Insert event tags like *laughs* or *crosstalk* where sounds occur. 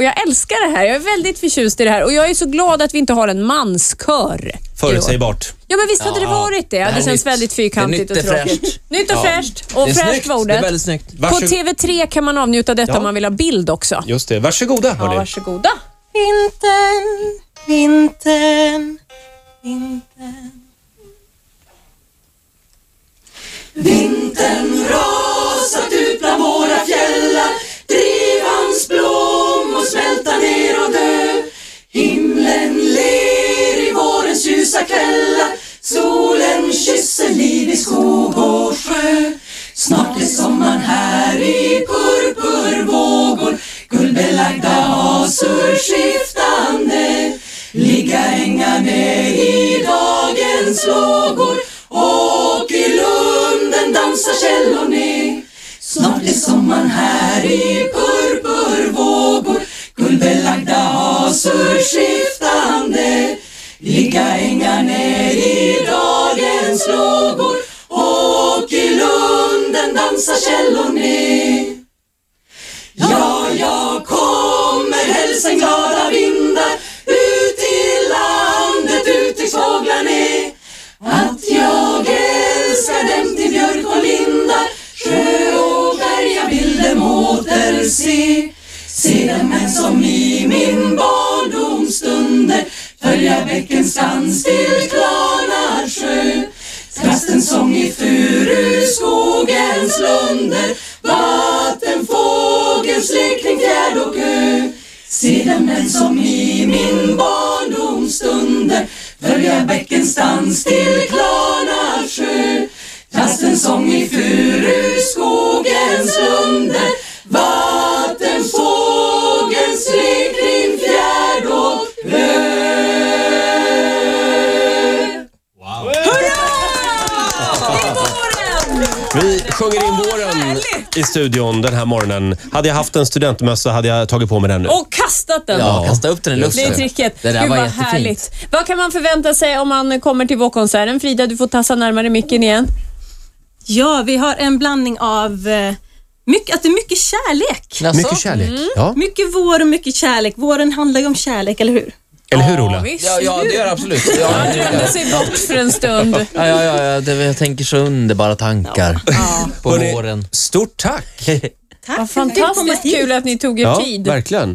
Och jag älskar det här. Jag är väldigt förtjust i det här och jag är så glad att vi inte har en manskör. Förutsägbart. Ja, men visst hade det varit det. det Det känns nytt. väldigt fyrkantigt nytt, och det är tråkigt. fräscht. Nytt och Ja. fräscht. Och det är fräscht snyggt. var Det är ordet. väldigt snyggt. På Varsågod. TV3 kan man avnjuta detta Ja. om man vill ha bild också. Just det. Varsågoda Ja, varsågoda. Vintern, vintern. Vintern dagens lågor Och i lunden dansar källor ner Snart är sommaren här i purpurvågor. Guldbelagda hasor skiftande. Ligga ängar ner i dagens lågor. Och i lunden dansar källor ner åter se. Se dem än som i min barndoms stunder Följa bäckens dans till klarnar sjö Trastens sång i furuskogens lunder Vattenfågelns lek kring fjärd och ö. Se dem än som i min barndoms stunder Följa bäckens dans till klarnar sjö Trastens sång i furuskogens lunder Vi sjunger in våren i studion den här morgonen. Hade jag haft en studentmössa hade jag tagit på mig den nu. Och kastat den. Ja, kasta upp den i Det är luften. tricket. Det där Gud var vad jättefint. härligt. Vad kan man förvänta sig om man kommer till vårkonserten? Frida, du får tassa närmare micken igen. Ja, vi har en blandning av eh, mycket, att det är mycket kärlek. Mycket kärlek. Mm. Ja. Mycket vår och mycket kärlek. Våren handlar ju om kärlek, eller hur? Eller hur Ola? visst. Ja, ja, det gör det absolut. Ja, Han drömde sig bort för en stund. *laughs* ja, ja, ja, ja det, jag tänker så underbara tankar på Hörrni, våren. Stort tack! *laughs* Tack Vad för att fick komma fantastiskt hit. kul att ni tog er Ja, tid. verkligen.